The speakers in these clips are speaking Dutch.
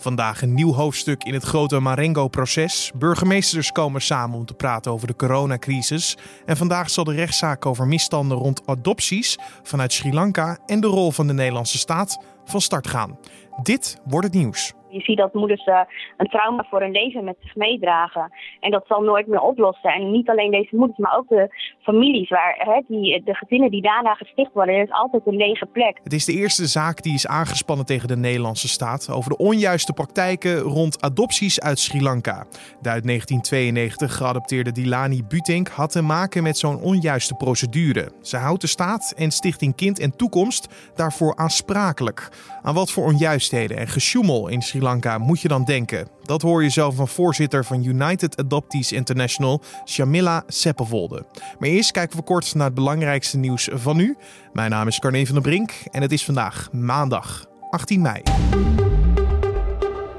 Vandaag een nieuw hoofdstuk in het grote Marengo-proces. Burgemeesters komen samen om te praten over de coronacrisis. En vandaag zal de rechtszaak over misstanden rond adopties vanuit Sri Lanka en de rol van de Nederlandse staat van start gaan. Dit wordt het nieuws. Je ziet dat moeders uh, een trauma voor hun leven met zich meedragen. En dat zal nooit meer oplossen. En niet alleen deze moeders, maar ook de families, waar, hè, die, de gezinnen die daarna gesticht worden. Er is altijd een lege plek. Het is de eerste zaak die is aangespannen tegen de Nederlandse staat over de onjuiste praktijken rond adopties uit Sri Lanka. De uit 1992 geadopteerde Dilani Butink had te maken met zo'n onjuiste procedure. Ze houdt de staat en Stichting Kind en Toekomst daarvoor aansprakelijk. Aan wat voor onjuistheden en gesjoemel in Sri Lanka moet je dan denken? Dat hoor je zo van voorzitter van United Adoptees International, Shamila Seppelwolde. Maar eerst kijken we kort naar het belangrijkste nieuws van nu. Mijn naam is Carne van der Brink en het is vandaag maandag 18 mei.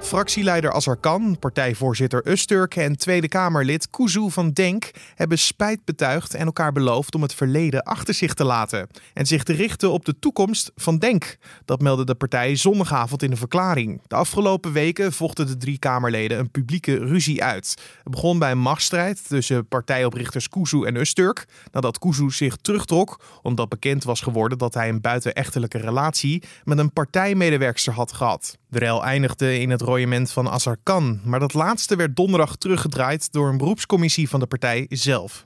Fractieleider Azarkan, partijvoorzitter Usturk en Tweede Kamerlid Kuzu van Denk hebben spijt betuigd en elkaar beloofd om het verleden achter zich te laten en zich te richten op de toekomst van Denk. Dat meldde de partij zondagavond in een verklaring. De afgelopen weken vochten de drie Kamerleden een publieke ruzie uit. Het begon bij een machtsstrijd tussen partijoprichters Kuzu en Usturk, nadat Kuzu zich terugtrok omdat bekend was geworden dat hij een buitenechtelijke relatie met een partijmedewerkster had gehad. De rel eindigde in het royement van Azarkan, maar dat laatste werd donderdag teruggedraaid door een beroepscommissie van de partij zelf.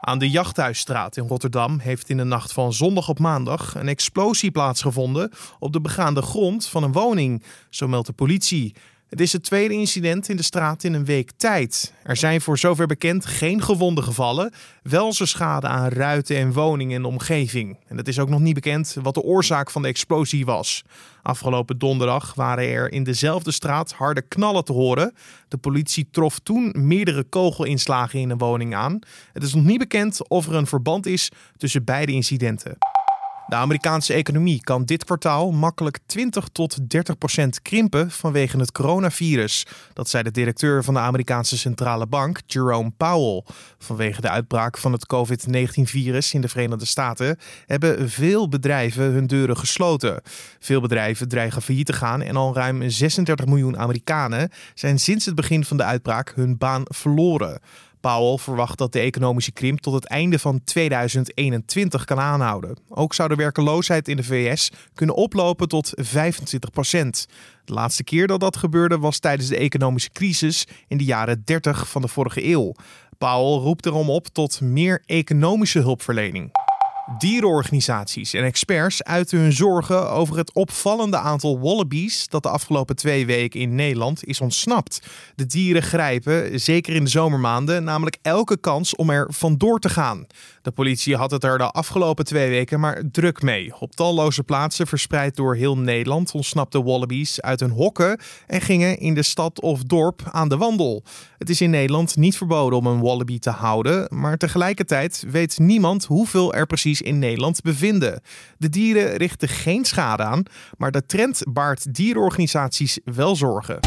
Aan de Jachthuisstraat in Rotterdam heeft in de nacht van zondag op maandag een explosie plaatsgevonden op de begaande grond van een woning, zo meldt de politie. Het is het tweede incident in de straat in een week tijd. Er zijn voor zover bekend geen gewonden gevallen, wel ze schade aan ruiten en woningen in de omgeving. En het is ook nog niet bekend wat de oorzaak van de explosie was. Afgelopen donderdag waren er in dezelfde straat harde knallen te horen. De politie trof toen meerdere kogelinslagen in een woning aan. Het is nog niet bekend of er een verband is tussen beide incidenten. De Amerikaanse economie kan dit kwartaal makkelijk 20 tot 30 procent krimpen vanwege het coronavirus. Dat zei de directeur van de Amerikaanse centrale bank, Jerome Powell. Vanwege de uitbraak van het COVID-19-virus in de Verenigde Staten hebben veel bedrijven hun deuren gesloten. Veel bedrijven dreigen failliet te gaan en al ruim 36 miljoen Amerikanen zijn sinds het begin van de uitbraak hun baan verloren. Powell verwacht dat de economische krimp tot het einde van 2021 kan aanhouden. Ook zou de werkeloosheid in de VS kunnen oplopen tot 25 procent. De laatste keer dat dat gebeurde was tijdens de economische crisis in de jaren 30 van de vorige eeuw. Powell roept erom op tot meer economische hulpverlening. Dierenorganisaties en experts uiten hun zorgen over het opvallende aantal wallabies dat de afgelopen twee weken in Nederland is ontsnapt. De dieren grijpen, zeker in de zomermaanden, namelijk elke kans om er vandoor te gaan. De politie had het er de afgelopen twee weken maar druk mee. Op talloze plaatsen verspreid door heel Nederland ontsnapten wallabies uit hun hokken en gingen in de stad of dorp aan de wandel. Het is in Nederland niet verboden om een wallaby te houden, maar tegelijkertijd weet niemand hoeveel er precies in Nederland bevinden. De dieren richten geen schade aan, maar de trend baart dierenorganisaties wel zorgen.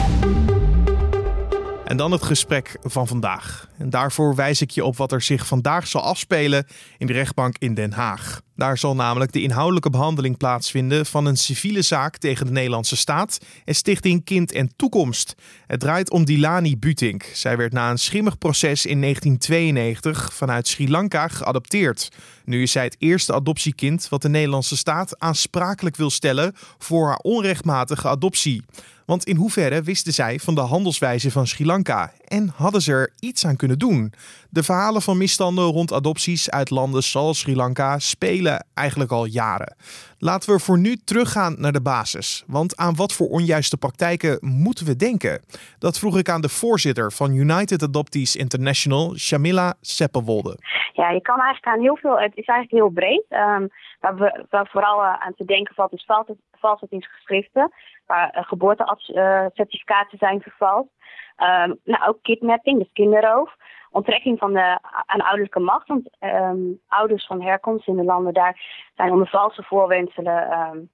En dan het gesprek van vandaag. En daarvoor wijs ik je op wat er zich vandaag zal afspelen in de rechtbank in Den Haag. Daar zal namelijk de inhoudelijke behandeling plaatsvinden van een civiele zaak tegen de Nederlandse staat en Stichting Kind en Toekomst. Het draait om Dilani Butink. Zij werd na een schimmig proces in 1992 vanuit Sri Lanka geadopteerd. Nu is zij het eerste adoptiekind wat de Nederlandse staat aansprakelijk wil stellen voor haar onrechtmatige adoptie. Want in hoeverre wisten zij van de handelswijze van Sri Lanka en hadden ze er iets aan kunnen doen? De verhalen van misstanden rond adopties uit landen zoals Sri Lanka spelen eigenlijk al jaren. Laten we voor nu teruggaan naar de basis. Want aan wat voor onjuiste praktijken moeten we denken? Dat vroeg ik aan de voorzitter van United Adoptees International, Shamila Seppelwolde. Ja, je kan eigenlijk aan heel veel. Het is eigenlijk heel breed. Um, waar, we, waar vooral uh, aan te denken valt, is valsheidsgeschriften. Uh, geboortecertificaten zijn vervalst. Um, nou, ook kidnapping, dus kinderroof. Onttrekking van de aan ouderlijke macht. Want um, ouders van herkomst in de landen daar zijn onder valse voorwenselen um,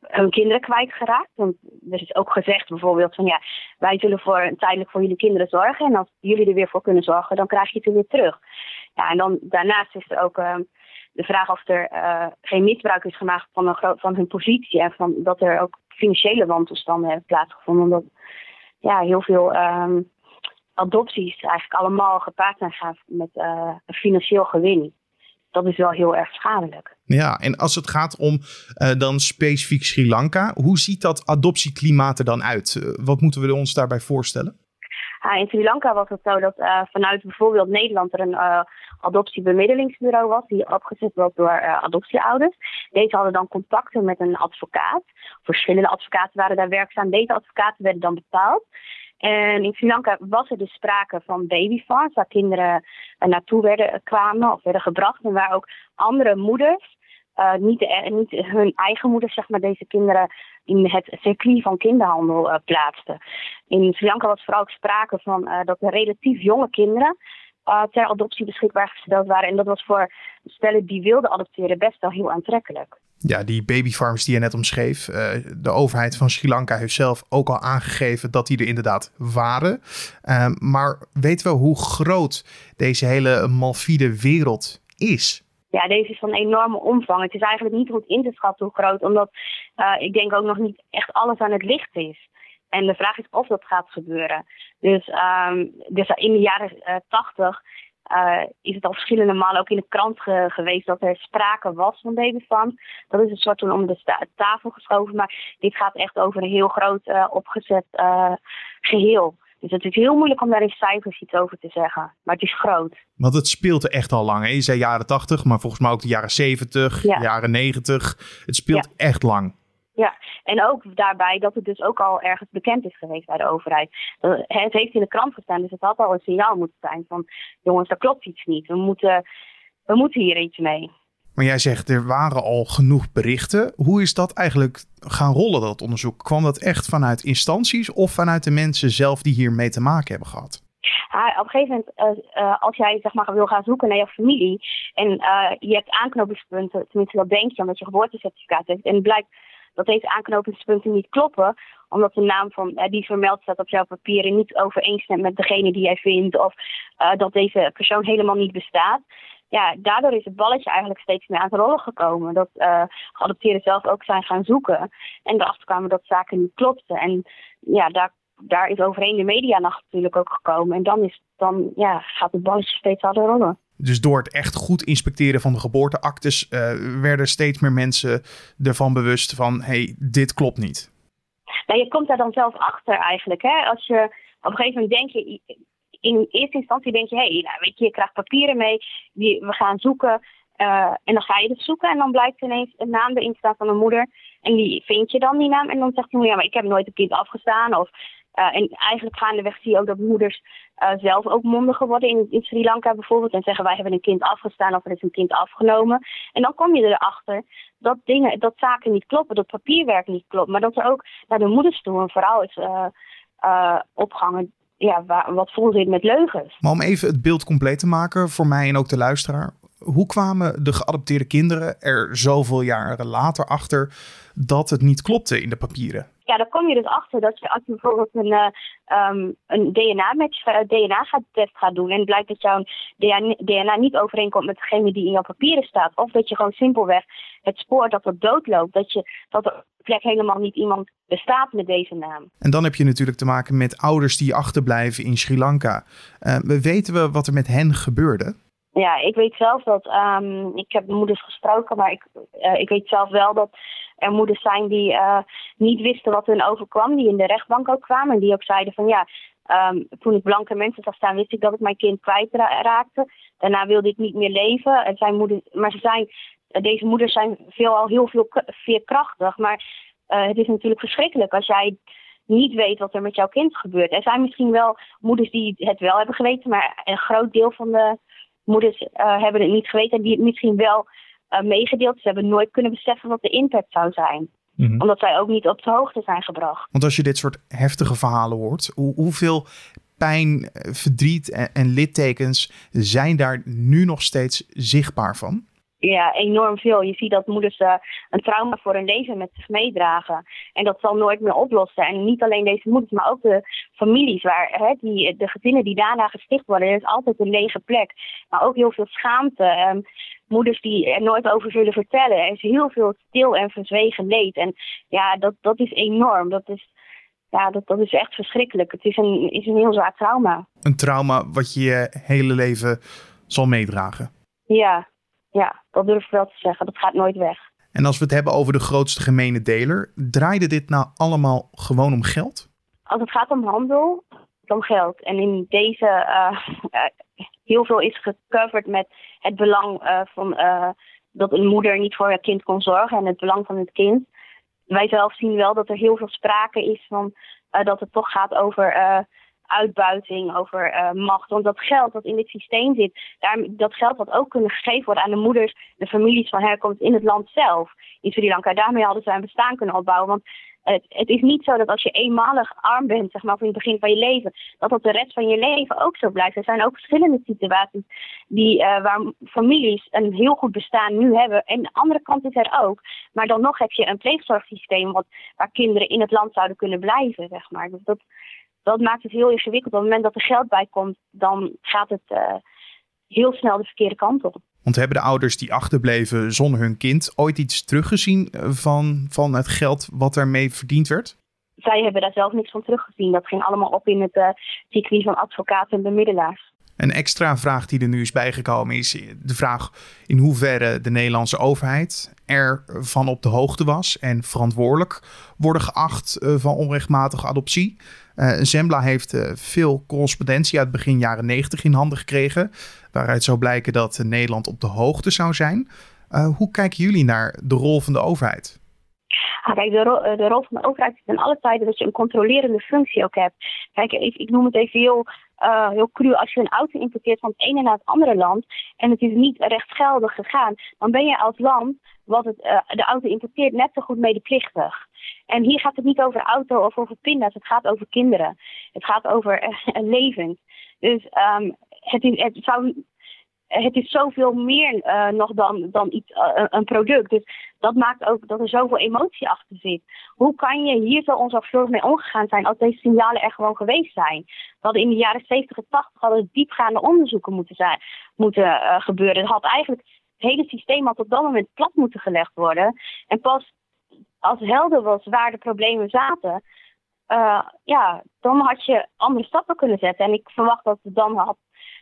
hun kinderen kwijtgeraakt. Want er is ook gezegd bijvoorbeeld van ja, wij zullen voor, tijdelijk voor jullie kinderen zorgen. En als jullie er weer voor kunnen zorgen, dan krijg je het weer terug. Ja, en dan daarnaast is er ook de vraag of er uh, geen misbruik is gemaakt van, van hun positie. En van, dat er ook financiële wantoestanden hebben plaatsgevonden. Omdat ja, heel veel ehm, adopties eigenlijk allemaal gepaard zijn gaan met een financieel gewin. Dat is wel heel erg schadelijk. Ja, en als het gaat om uh, dan specifiek Sri Lanka, hoe ziet dat adoptieklimaat er dan uit? Uh, wat moeten we ons daarbij voorstellen? In Sri Lanka was het zo dat vanuit bijvoorbeeld Nederland er een adoptiebemiddelingsbureau was, die opgezet was door adoptieouders. Deze hadden dan contacten met een advocaat. Verschillende advocaten waren daar werkzaam. Deze advocaten werden dan betaald. En in Sri Lanka was er dus sprake van babyfarms, waar kinderen naartoe werden, kwamen of werden gebracht. En waar ook andere moeders, uh, niet, de, niet hun eigen moeders, zeg maar, deze kinderen in het circuit van kinderhandel uh, plaatsten. In Sri Lanka was vooral ook sprake van dat er relatief jonge kinderen ter adoptie beschikbaar gesteld waren. En dat was voor stellen die wilden adopteren best wel heel aantrekkelijk ja, die babyfarms die je net omschreef. De overheid van Sri Lanka heeft zelf ook al aangegeven dat die er inderdaad waren. Uh, maar weten we hoe groot deze hele malfide wereld is? Ja, deze is van enorme omvang. Het is eigenlijk niet goed in te schatten hoe groot, omdat uh, ik denk ook nog niet echt alles aan het licht is. En de vraag is of dat gaat gebeuren. Dus, um, dus in de jaren tachtig uh, is het al verschillende malen ook in de krant geweest dat er sprake was van babyfarms. Dat is een soort toen om de tafel geschoven, maar dit gaat echt over een heel groot opgezet geheel. Dus het is heel moeilijk om daar in cijfers iets over te zeggen. Maar het is groot. Want het speelt er echt al lang. Hè? Je zei jaren 80, maar volgens mij ook de jaren 70, ja. jaren 90. Het speelt ja. echt lang. Ja, en ook daarbij dat het dus ook al ergens bekend is geweest bij de overheid. Het heeft in de krant gestaan, dus het had al een signaal moeten zijn van... jongens, daar klopt iets niet. We moeten, we moeten hier iets mee. Maar jij zegt, er waren al genoeg berichten. Hoe is dat eigenlijk gaan rollen, dat onderzoek? Kwam dat echt vanuit instanties of vanuit de mensen zelf die hier mee te maken hebben gehad? Op een gegeven moment, uh, uh, als jij zeg maar, wil gaan zoeken naar je familie en uh, je hebt aanknopingspunten, tenminste dat denk je omdat je geboortecertificaat hebt, en het blijkt dat deze aanknopingspunten niet kloppen, omdat de naam van, die vermeld staat op jouw papieren niet overeenstemt met degene die jij vindt, of dat deze persoon helemaal niet bestaat. Ja, daardoor is het balletje eigenlijk steeds meer aan het rollen gekomen. Dat uh, geadopteerden zelf ook zijn gaan zoeken en erachter kwamen dat zaken niet klopten. En ja, daar, daar is overheen de media natuurlijk ook gekomen. En dan, is, dan ja, gaat het balletje steeds harder rollen. Dus door het echt goed inspecteren van de geboorteactes uh, werden steeds meer mensen ervan bewust van hey, dit klopt niet. Nou, je komt daar dan zelf achter eigenlijk. Hè? Als je op een gegeven moment denk je, in eerste instantie denk je, hé, hey, nou, weet je, je krijgt papieren mee, we gaan zoeken. Uh, en dan ga je het zoeken en dan blijkt ineens een naam erin staan van een moeder. En die vind je dan, die naam. En dan zegt hij, ja, maar ik heb nooit een kind afgestaan. Of uh, en eigenlijk gaandeweg zie je ook dat moeders uh, zelf ook mondiger worden in, in, Sri Lanka bijvoorbeeld. En zeggen wij hebben een kind afgestaan of er is een kind afgenomen. En dan kom je erachter dat dingen, dat zaken niet kloppen, dat papierwerk niet klopt. Maar dat er ook naar de moeders toe een verhaal is opgehangen ja, waar, wat vol zit met leugens. Maar om even het beeld compleet te maken voor mij en ook de luisteraar. Hoe kwamen de geadopteerde kinderen er zoveel jaren later achter dat het niet klopte in de papieren? ja, dan kom je dus achter dat je als je bijvoorbeeld een, uh, um, een DNA-match, uh, DNA-test gaat doen en blijkt dat jouw DNA niet overeenkomt met degene die in jouw papieren staat, of dat je gewoon simpelweg het spoor dat er doodloopt, dat, je, dat er plek helemaal niet iemand bestaat met deze naam. En dan heb je natuurlijk te maken met ouders die achterblijven in Sri Lanka. Uh, weten we wat er met hen gebeurde? Ja, ik weet zelf dat. Um, ik heb moeders gesproken, maar ik, uh, ik weet zelf wel dat er moeders zijn die uh, niet wisten wat hun overkwam, die in de rechtbank ook kwamen en die ook zeiden van ja, um, toen ik blanke mensen zag staan, wist ik dat ik mijn kind kwijtraakte. Daarna wilde ik niet meer leven. Er zijn moeders, maar ze zijn, deze moeders zijn veelal heel veel veerkrachtig. Maar uh, het is natuurlijk verschrikkelijk als jij niet weet wat er met jouw kind gebeurt. Er zijn misschien wel moeders die het wel hebben geweten, maar een groot deel van de moeders uh, hebben het niet geweten en die het misschien wel uh, meegedeeld. Ze hebben nooit kunnen beseffen wat de impact zou zijn. Mm-hmm. Omdat zij ook niet op de hoogte zijn gebracht. Want als je dit soort heftige verhalen hoort, hoe, hoeveel pijn, eh, verdriet en, en, littekens zijn daar nu nog steeds zichtbaar van? Ja, enorm veel. Je ziet dat moeders uh, een trauma voor hun leven met zich meedragen. En dat zal nooit meer oplossen. En niet alleen deze moeders, maar ook de families, waar, hè, die, de gezinnen die daarna gesticht worden. Er is altijd een lege plek. Maar ook heel veel schaamte. Um, moeders die er nooit over zullen vertellen. Er is heel veel stil en verzwegen leed. En ja, dat, dat is enorm. Dat is, ja, dat, dat is echt verschrikkelijk. Het is een, is een heel zwaar trauma. Een trauma wat je je hele leven zal meedragen. Ja, ja, dat durf ik wel te zeggen. Dat gaat nooit weg. En als we het hebben over de grootste gemene deler, draaide dit nou allemaal gewoon om geld? Als het gaat om handel, om geld. En in deze, uh, heel veel is gecoverd met het belang uh, van dat een moeder niet voor haar kind kon zorgen en het belang van het kind. Wij zelf zien wel dat er heel veel sprake is van dat het toch gaat over uitbuiting, over uh, macht. Want dat geld dat in dit systeem zit, daar, dat geld had ook kunnen gegeven worden aan de moeders, de families van herkomst in het land zelf, in Sri Lanka. Daarmee hadden ze een bestaan kunnen opbouwen. Want het, het, is niet zo dat als je eenmalig arm bent, zeg maar, in het begin van je leven, dat dat de rest van je leven ook zo blijft. Er zijn ook verschillende situaties die, uh, waar families een heel goed bestaan nu hebben. En de andere kant is er ook. Maar dan nog heb je een pleegzorgsysteem wat, waar kinderen in het land zouden kunnen blijven, zeg maar. Dus dat, dat maakt het heel ingewikkeld. Op het moment dat er geld bij komt, dan gaat het uh, heel snel de verkeerde kant op. Want hebben de ouders die achterbleven zonder hun kind ooit iets teruggezien eh, van, van het geld wat ermee verdiend werd? Zij hebben daar zelf niks van teruggezien. Dat ging allemaal op in het uh, circuit van advocaten en bemiddelaars. Een extra vraag die er nu is bijgekomen is de vraag in hoeverre de Nederlandse overheid ervan op de hoogte was en verantwoordelijk worden geacht van onrechtmatige adoptie. Uh, Zembla heeft uh, veel correspondentie uit begin jaren 90 in handen gekregen. Waaruit zou blijken dat Nederland op de hoogte zou zijn. Hoe kijken jullie naar de rol van de overheid? Ah, kijk, de, rol van de overheid is in alle tijden dat je een controlerende functie ook hebt. Kijk, ik, ik noem het even heel, uh, heel cru. Als je een auto importeert van het ene naar het andere land en het is niet rechtsgeldig gegaan, dan ben je als land wat het, uh, de auto importeert net zo goed medeplichtig. En hier gaat het niet over auto of over pinda's, het gaat over kinderen. Het gaat over uh, levens. Dus um, het, het zou het is zoveel meer uh, nog dan, dan iets, uh, een product. Dus dat maakt ook dat er zoveel emotie achter zit. Hoe kan je hier zo onzorgvuldig mee omgegaan zijn als deze signalen er gewoon geweest zijn? Hadden in de jaren 70 en 80 hadden diepgaande onderzoeken moeten, zijn, moeten gebeuren. Het had eigenlijk het hele systeem had op dat moment plat moeten gelegd worden. En pas als helder was waar de problemen zaten, ja, dan had je andere stappen kunnen zetten. En ik verwacht dat het dan had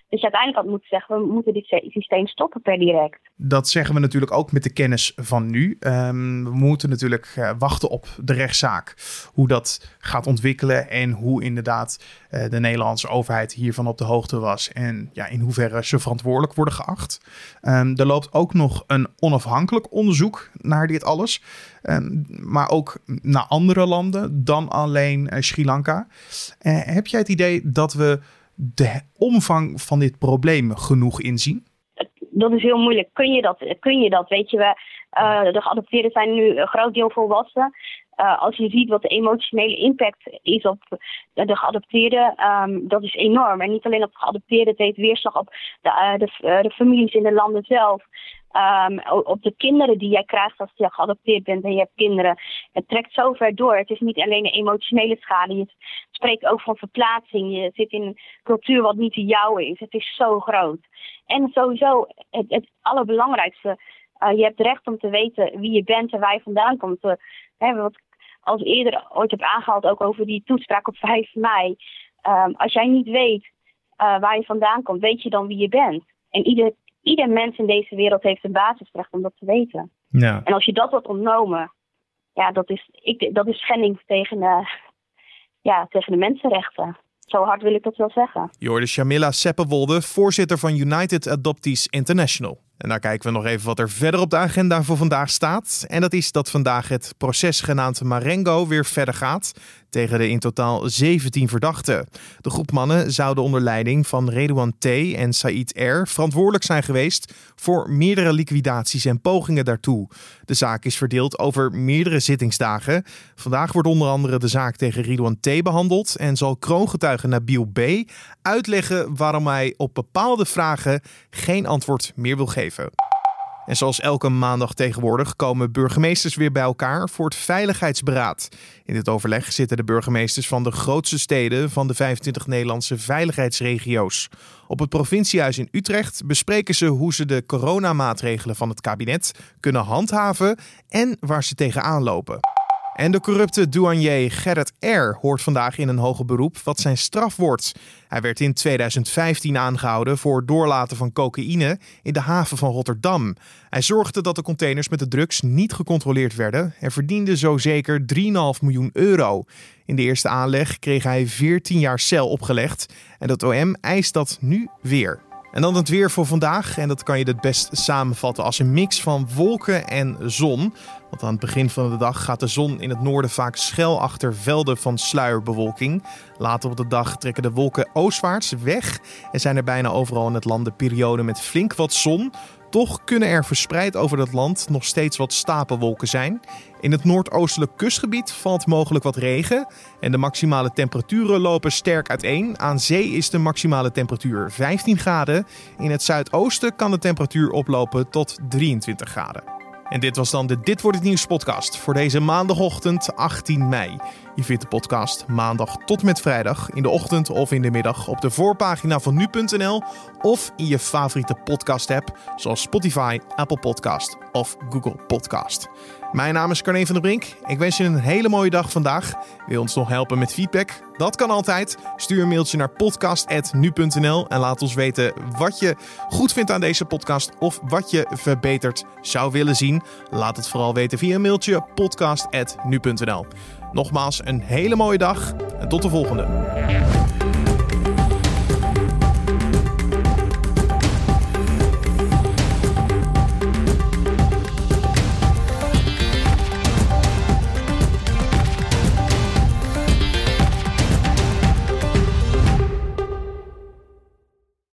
dus uiteindelijk had moeten zeggen, we moeten dit systeem stoppen per direct. Dat zeggen we natuurlijk ook met de kennis van nu. Um, we moeten natuurlijk uh, wachten op de rechtszaak. Hoe dat gaat ontwikkelen en hoe inderdaad uh, de Nederlandse overheid hiervan op de hoogte was. En ja, in hoeverre ze verantwoordelijk worden geacht. Um, er loopt ook nog een onafhankelijk onderzoek naar dit alles. Um, maar ook naar andere landen dan alleen uh, Sri Lanka. heb jij het idee dat we de omvang van dit probleem genoeg inzien? Dat is heel moeilijk. Kun je dat? Kun je dat? Weet je, we, uh, de geadopteerden zijn nu een groot deel volwassen. Uh, als je ziet wat de emotionele impact is op de geadopteerden, um, dat is enorm. En niet alleen op de geadopteerden, het heeft weerslag op de, de, de families in de landen zelf. Um, op de kinderen die jij krijgt als je geadopteerd bent en je hebt kinderen. Het trekt zo ver door. Het is niet alleen een emotionele schade. Je spreekt ook van verplaatsing. Je zit in een cultuur wat niet de jouwe is. Het is zo groot. En sowieso het, het allerbelangrijkste. Uh, je hebt recht om te weten wie je bent en waar je vandaan komt. Uh, hè, wat als eerder ooit heb aangehaald, ook over die toespraak op 5 mei. Um, als jij niet weet uh, waar je vandaan komt, weet je dan wie je bent. En ieder ieder mens in deze wereld heeft een basisrecht om dat te weten. Ja. En als je dat wordt ontnomen, ja, dat is, ik, dat is schending tegen, uh, ja, tegen de mensenrechten. Zo hard wil ik dat wel zeggen. Je Shamila Seppewolde, voorzitter van United Adoptees International. En daar kijken we nog even wat er verder op de agenda voor vandaag staat. En dat is dat vandaag het proces genaamd Marengo weer verder gaat tegen de in totaal 17 verdachten. De groep mannen zouden onder leiding van Redouan T. en Said R. verantwoordelijk zijn geweest voor meerdere liquidaties en pogingen daartoe. De zaak is verdeeld over meerdere zittingsdagen. Vandaag wordt onder andere de zaak tegen Redouan T. behandeld en zal kroongetuige Nabil B. uitleggen waarom hij op bepaalde vragen geen antwoord meer wil geven. En zoals elke maandag tegenwoordig komen burgemeesters weer bij elkaar voor het Veiligheidsberaad. In dit overleg zitten de burgemeesters van de grootste steden van de 25 Nederlandse veiligheidsregio's. Op het provinciehuis in Utrecht bespreken ze hoe ze de coronamaatregelen van het kabinet kunnen handhaven en waar ze tegenaan lopen. En de corrupte douanier Gerrit R. hoort vandaag in een hoger beroep wat zijn straf wordt. Hij werd in 2015 aangehouden voor doorlaten van cocaïne in de haven van Rotterdam. Hij zorgde dat de containers met de drugs niet gecontroleerd werden en verdiende zo zeker 3,5 miljoen euro. In de eerste aanleg kreeg hij 14 jaar cel opgelegd en het OM eist dat nu weer. En dan het weer voor vandaag. En dat kan je het best samenvatten als een mix van wolken en zon. Want aan het begin van de dag gaat de zon in het noorden vaak schuil achter velden van sluierbewolking. Later op de dag trekken de wolken oostwaarts weg en zijn er bijna overal in het land de perioden met flink wat zon. Toch kunnen er verspreid over het land nog steeds wat stapelwolken zijn. In het noordoostelijk kustgebied valt mogelijk wat regen en de maximale temperaturen lopen sterk uiteen. Aan zee is de maximale temperatuur 15 graden. In het zuidoosten kan de temperatuur oplopen tot 23 graden. En dit was dan de Dit wordt het nieuws podcast voor deze maandagochtend 18 mei. Je vindt de podcast maandag tot met vrijdag in de ochtend of in de middag op de voorpagina van nu.nl of in je favoriete podcast app zoals Spotify, Apple Podcast of Google Podcast. Mijn naam is Carne van der Brink. Ik wens je een hele mooie dag vandaag. Wil ons nog helpen met feedback? Dat kan altijd. Stuur een mailtje naar podcast.nu.nl en laat ons weten wat je goed vindt aan deze podcast of wat je verbeterd zou willen zien. Laat het vooral weten via een mailtje podcast.nu.nl. Nogmaals, een hele mooie dag en tot de volgende.